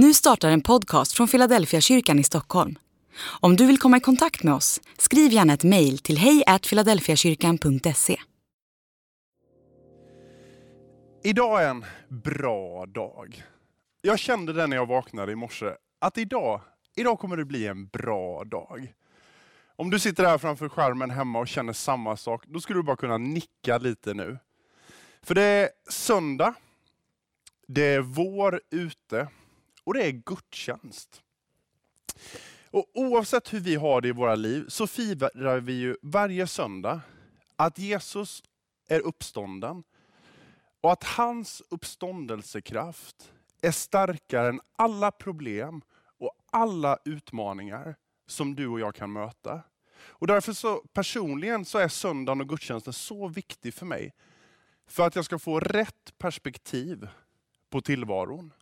Nu startar en podcast från Philadelphia kyrkan i Stockholm. Om du vill komma i kontakt med oss, skriv gärna ett mejl till hejfiladelfiakyrkan.se. Idag är en bra dag. Jag kände det när jag vaknade i morse, att idag, idag kommer det bli en bra dag. Om du sitter här framför skärmen hemma och känner samma sak, då skulle du bara kunna nicka lite nu. För det är söndag, det är vår ute och det är gudstjänst. Och oavsett hur vi har det i våra liv så firar vi ju varje söndag att Jesus är uppstånden och att hans uppståndelsekraft är starkare än alla problem och alla utmaningar som du och jag kan möta. Och därför så personligen så är söndagen och gudstjänsten så viktig för mig. För att jag ska få rätt perspektiv på tillvaron.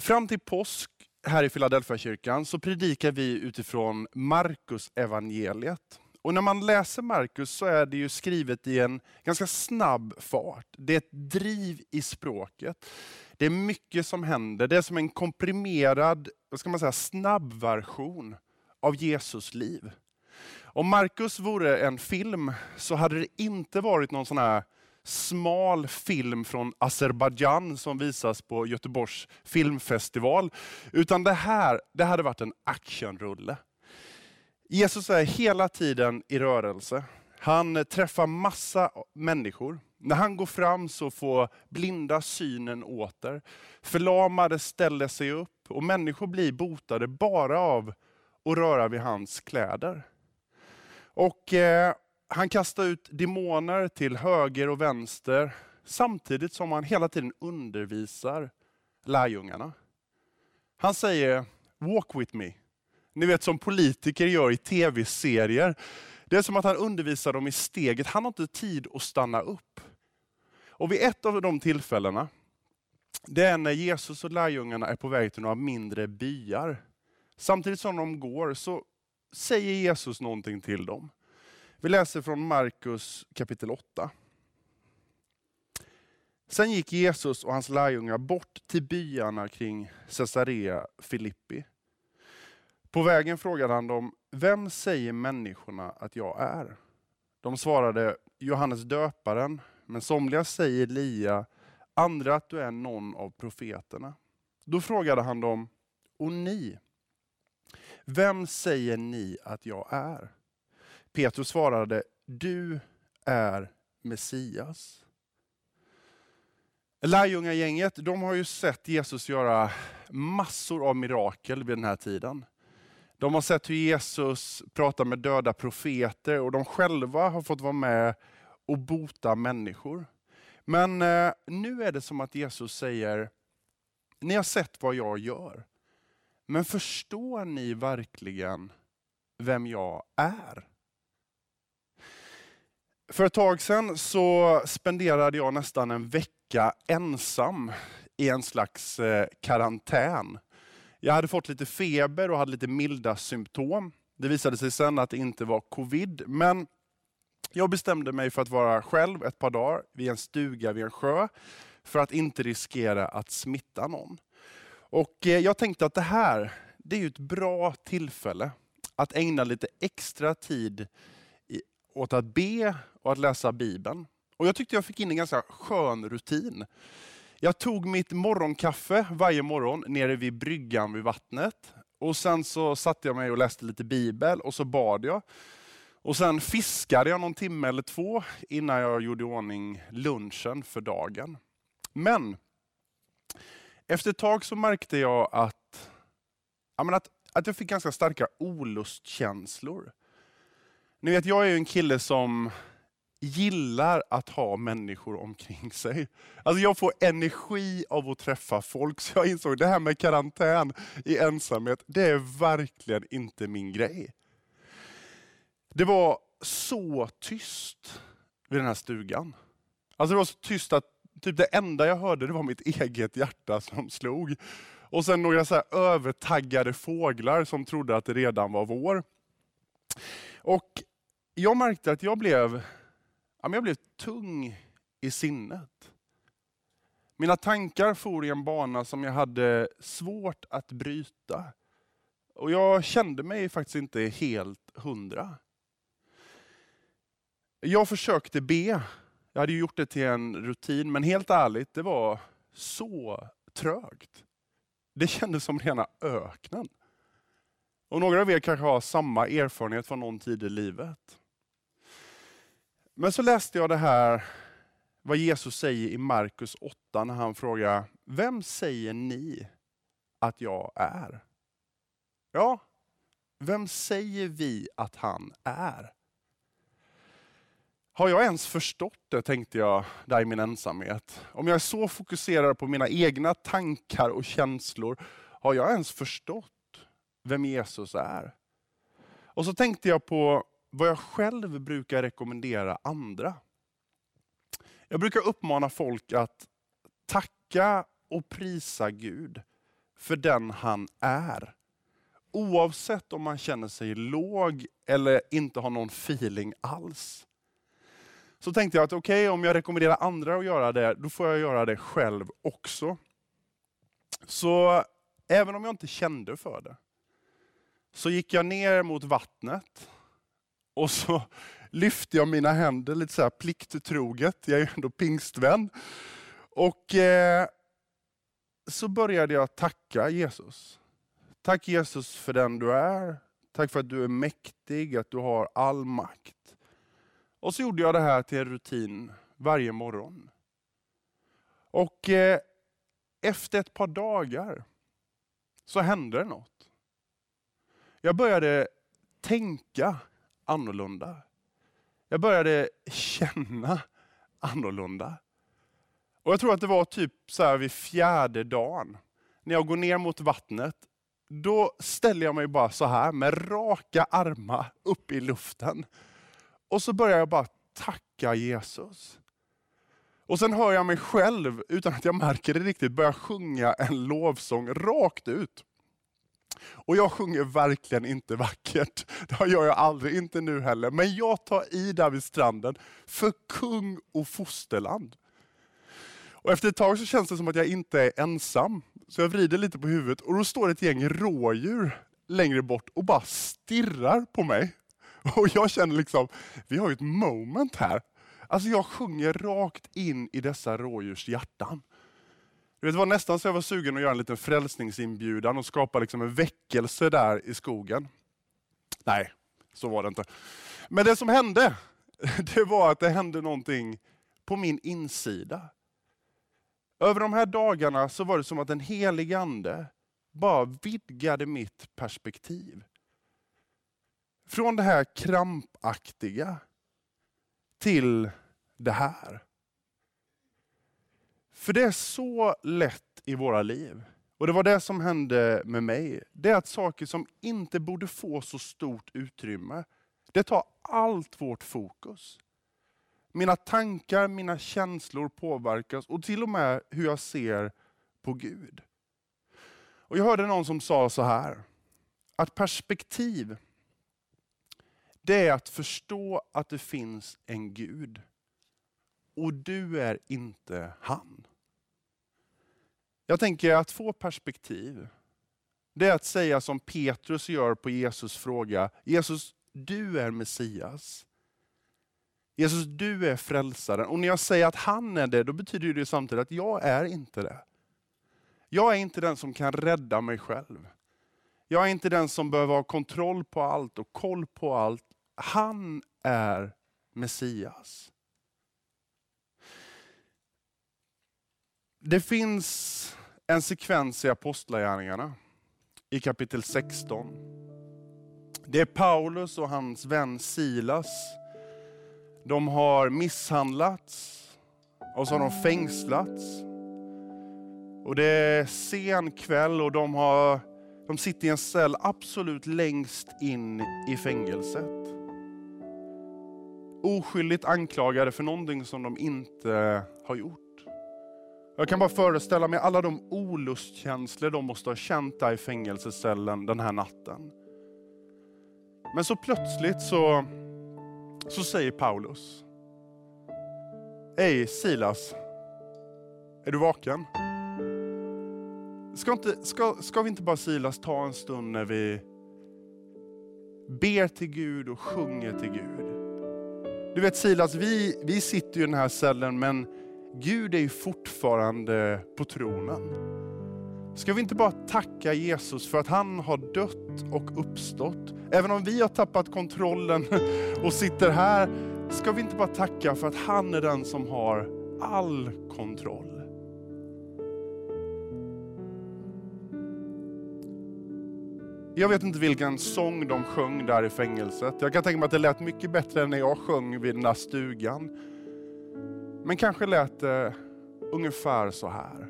Fram till påsk här i Philadelphia kyrkan så predikar vi utifrån Markus evangeliet. Och när man läser Markus så är det ju skrivet i en ganska snabb fart. Det är ett driv i språket. Det är mycket som händer. Det är som en komprimerad, vad ska man säga, snabb version av Jesus liv. Om Markus vore en film så hade det inte varit någon sån här smal film från Azerbajdzjan som visas på Göteborgs filmfestival. Utan det här det hade varit en actionrulle. Jesus är hela tiden i rörelse. Han träffar massa människor. När han går fram så får blinda synen åter. Förlamade ställer sig upp och människor blir botade bara av att röra vid hans kläder. Och eh, han kastar ut demoner till höger och vänster, samtidigt som han hela tiden undervisar lärjungarna. Han säger, walk with me. Ni vet som politiker gör i tv-serier. Det är som att han undervisar dem i steget. Han har inte tid att stanna upp. Och vid ett av de tillfällena, det är när Jesus och lärjungarna är på väg till några mindre byar. Samtidigt som de går så säger Jesus någonting till dem. Vi läser från Markus kapitel 8. Sen gick Jesus och hans lärjungar bort till byarna kring Caesarea Filippi. På vägen frågade han dem, vem säger människorna att jag är? De svarade, Johannes döparen, men somliga säger Elia, andra att du är någon av profeterna. Då frågade han dem, och ni, vem säger ni att jag är? Petrus svarade, du är Messias. Lärjungagänget de har ju sett Jesus göra massor av mirakel vid den här tiden. De har sett hur Jesus pratar med döda profeter och de själva har fått vara med och bota människor. Men eh, nu är det som att Jesus säger, ni har sett vad jag gör. Men förstår ni verkligen vem jag är? För ett tag sedan så spenderade jag nästan en vecka ensam i en slags eh, karantän. Jag hade fått lite feber och hade lite milda symptom. Det visade sig sen att det inte var covid, men jag bestämde mig för att vara själv ett par dagar vid en stuga vid en sjö, för att inte riskera att smitta någon. Och eh, jag tänkte att det här, det är ett bra tillfälle att ägna lite extra tid åt att be och att läsa Bibeln. Och Jag tyckte jag fick in en ganska skön rutin. Jag tog mitt morgonkaffe varje morgon nere vid bryggan vid vattnet. Och Sen så satte jag mig och läste lite Bibel och så bad jag. Och Sen fiskade jag någon timme eller två innan jag gjorde i ordning lunchen för dagen. Men efter ett tag så märkte jag att, jag att, att jag fick ganska starka olustkänslor. Ni vet, jag är en kille som gillar att ha människor omkring sig. Alltså jag får energi av att träffa folk, så jag insåg att det här med karantän i ensamhet, det är verkligen inte min grej. Det var så tyst vid den här stugan. Alltså det var så tyst att typ det enda jag hörde det var mitt eget hjärta som slog. Och sen några så övertaggade fåglar som trodde att det redan var vår. Och jag märkte att jag blev, jag blev tung i sinnet. Mina tankar for i en bana som jag hade svårt att bryta. Och jag kände mig faktiskt inte helt hundra. Jag försökte be. Jag hade gjort det till en rutin, men helt ärligt, det var så trögt. Det kändes som rena öknen. Och några av er kanske har samma erfarenhet från någon tid i livet. Men så läste jag det här, vad Jesus säger i Markus 8 när han frågar, vem säger ni att jag är? Ja, vem säger vi att han är? Har jag ens förstått det, tänkte jag där i min ensamhet. Om jag är så fokuserad på mina egna tankar och känslor, har jag ens förstått vem Jesus är? Och så tänkte jag på vad jag själv brukar rekommendera andra. Jag brukar uppmana folk att tacka och prisa Gud för den han är. Oavsett om man känner sig låg eller inte har någon feeling alls. Så tänkte jag att okej, okay, om jag rekommenderar andra att göra det, då får jag göra det själv också. Så även om jag inte kände för det, så gick jag ner mot vattnet och så lyfte jag mina händer lite så här plikttroget, jag är ju ändå pingstvän. Och eh, så började jag tacka Jesus. Tack Jesus för den du är. Tack för att du är mäktig, att du har all makt. Och så gjorde jag det här till en rutin varje morgon. Och eh, efter ett par dagar så hände det något. Jag började tänka annorlunda. Jag började känna annorlunda. Och Jag tror att det var typ så här vid fjärde dagen, när jag går ner mot vattnet, då ställer jag mig bara så här med raka armar upp i luften. Och så börjar jag bara tacka Jesus. Och sen hör jag mig själv, utan att jag märker det riktigt, börja sjunga en lovsång rakt ut. Och jag sjunger verkligen inte vackert. Det gör jag aldrig, inte nu heller. Men jag tar i där vid stranden för kung och fosterland. Och efter ett tag så känns det som att jag inte är ensam. Så jag vrider lite på huvudet och då står ett gäng rådjur längre bort och bara stirrar på mig. Och jag känner liksom, vi har ju ett moment här. Alltså jag sjunger rakt in i dessa rådjurs hjärtan. Det var nästan så jag var sugen att göra en liten frälsningsinbjudan och skapa liksom en väckelse där i skogen. Nej, så var det inte. Men det som hände, det var att det hände någonting på min insida. Över de här dagarna så var det som att en helig ande bara vidgade mitt perspektiv. Från det här krampaktiga till det här. För det är så lätt i våra liv. Och det var det som hände med mig. Det är att saker som inte borde få så stort utrymme, det tar allt vårt fokus. Mina tankar, mina känslor påverkas och till och med hur jag ser på Gud. Och Jag hörde någon som sa så här, att perspektiv det är att förstå att det finns en Gud. Och du är inte han. Jag tänker att få perspektiv, det är att säga som Petrus gör på Jesus fråga. Jesus, du är Messias. Jesus, du är frälsaren. Och när jag säger att han är det, då betyder det samtidigt att jag är inte det. Jag är inte den som kan rädda mig själv. Jag är inte den som behöver ha kontroll på allt och koll på allt. Han är Messias. Det finns en sekvens i Apostlagärningarna i kapitel 16. Det är Paulus och hans vän Silas. De har misshandlats och så har de fängslats. Och Det är sen kväll och de, har, de sitter i en cell absolut längst in i fängelset oskyldigt anklagade för någonting som de inte har gjort. Jag kan bara föreställa mig alla de olustkänslor de måste ha känt där i fängelsecellen den här natten. Men så plötsligt så, så säger Paulus, Hej Silas, Är du vaken? Ska, inte, ska, ska vi inte bara Silas ta en stund när vi ber till Gud och sjunger till Gud? Du vet Silas, vi, vi sitter ju i den här cellen men Gud är ju fortfarande på tronen. Ska vi inte bara tacka Jesus för att han har dött och uppstått? Även om vi har tappat kontrollen och sitter här, ska vi inte bara tacka för att han är den som har all kontroll? Jag vet inte vilken sång de sjöng där i fängelset. Jag kan tänka mig att det lät mycket bättre än när jag sjöng vid den där stugan. Men kanske lät det ungefär så här.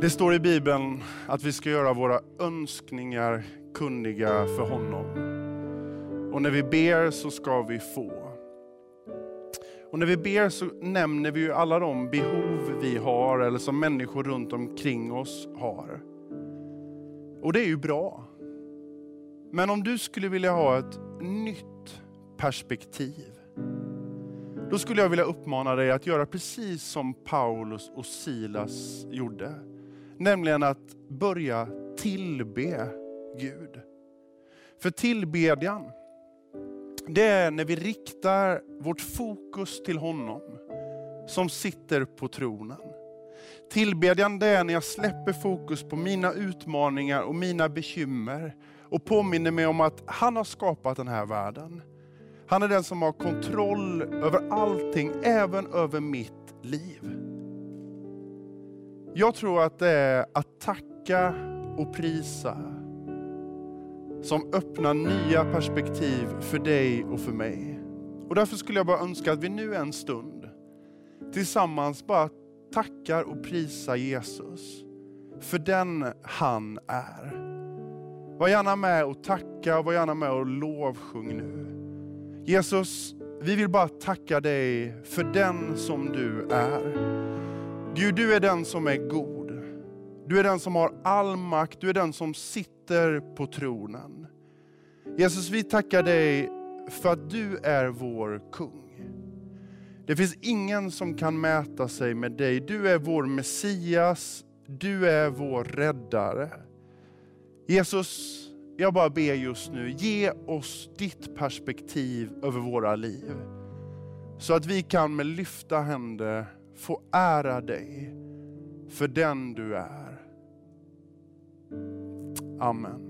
Det står i Bibeln att vi ska göra våra önskningar kunniga för honom. Och när vi ber så ska vi få. Och när vi ber så nämner vi ju alla de behov vi har eller som människor runt omkring oss har. Och det är ju bra. Men om du skulle vilja ha ett nytt perspektiv, då skulle jag vilja uppmana dig att göra precis som Paulus och Silas gjorde. Nämligen att börja tillbe Gud. För tillbedjan, det är när vi riktar vårt fokus till honom som sitter på tronen. Tillbedjan det är när jag släpper fokus på mina utmaningar och mina bekymmer och påminner mig om att han har skapat den här världen. Han är den som har kontroll över allting, även över mitt liv. Jag tror att det är att tacka och prisa som öppnar nya perspektiv för dig och för mig. Och därför skulle jag bara önska att vi nu en stund tillsammans bara tackar och prisar Jesus för den han är. Var gärna med och tacka och var gärna med och lovsjung nu. Jesus, vi vill bara tacka dig för den som du är. Gud, du är den som är god. Du är den som har all makt, du är den som sitter på tronen. Jesus, vi tackar dig för att du är vår kung. Det finns ingen som kan mäta sig med dig. Du är vår Messias, du är vår räddare. Jesus, jag bara ber just nu, ge oss ditt perspektiv över våra liv. Så att vi kan med lyfta händer få ära dig för den du är. Amen.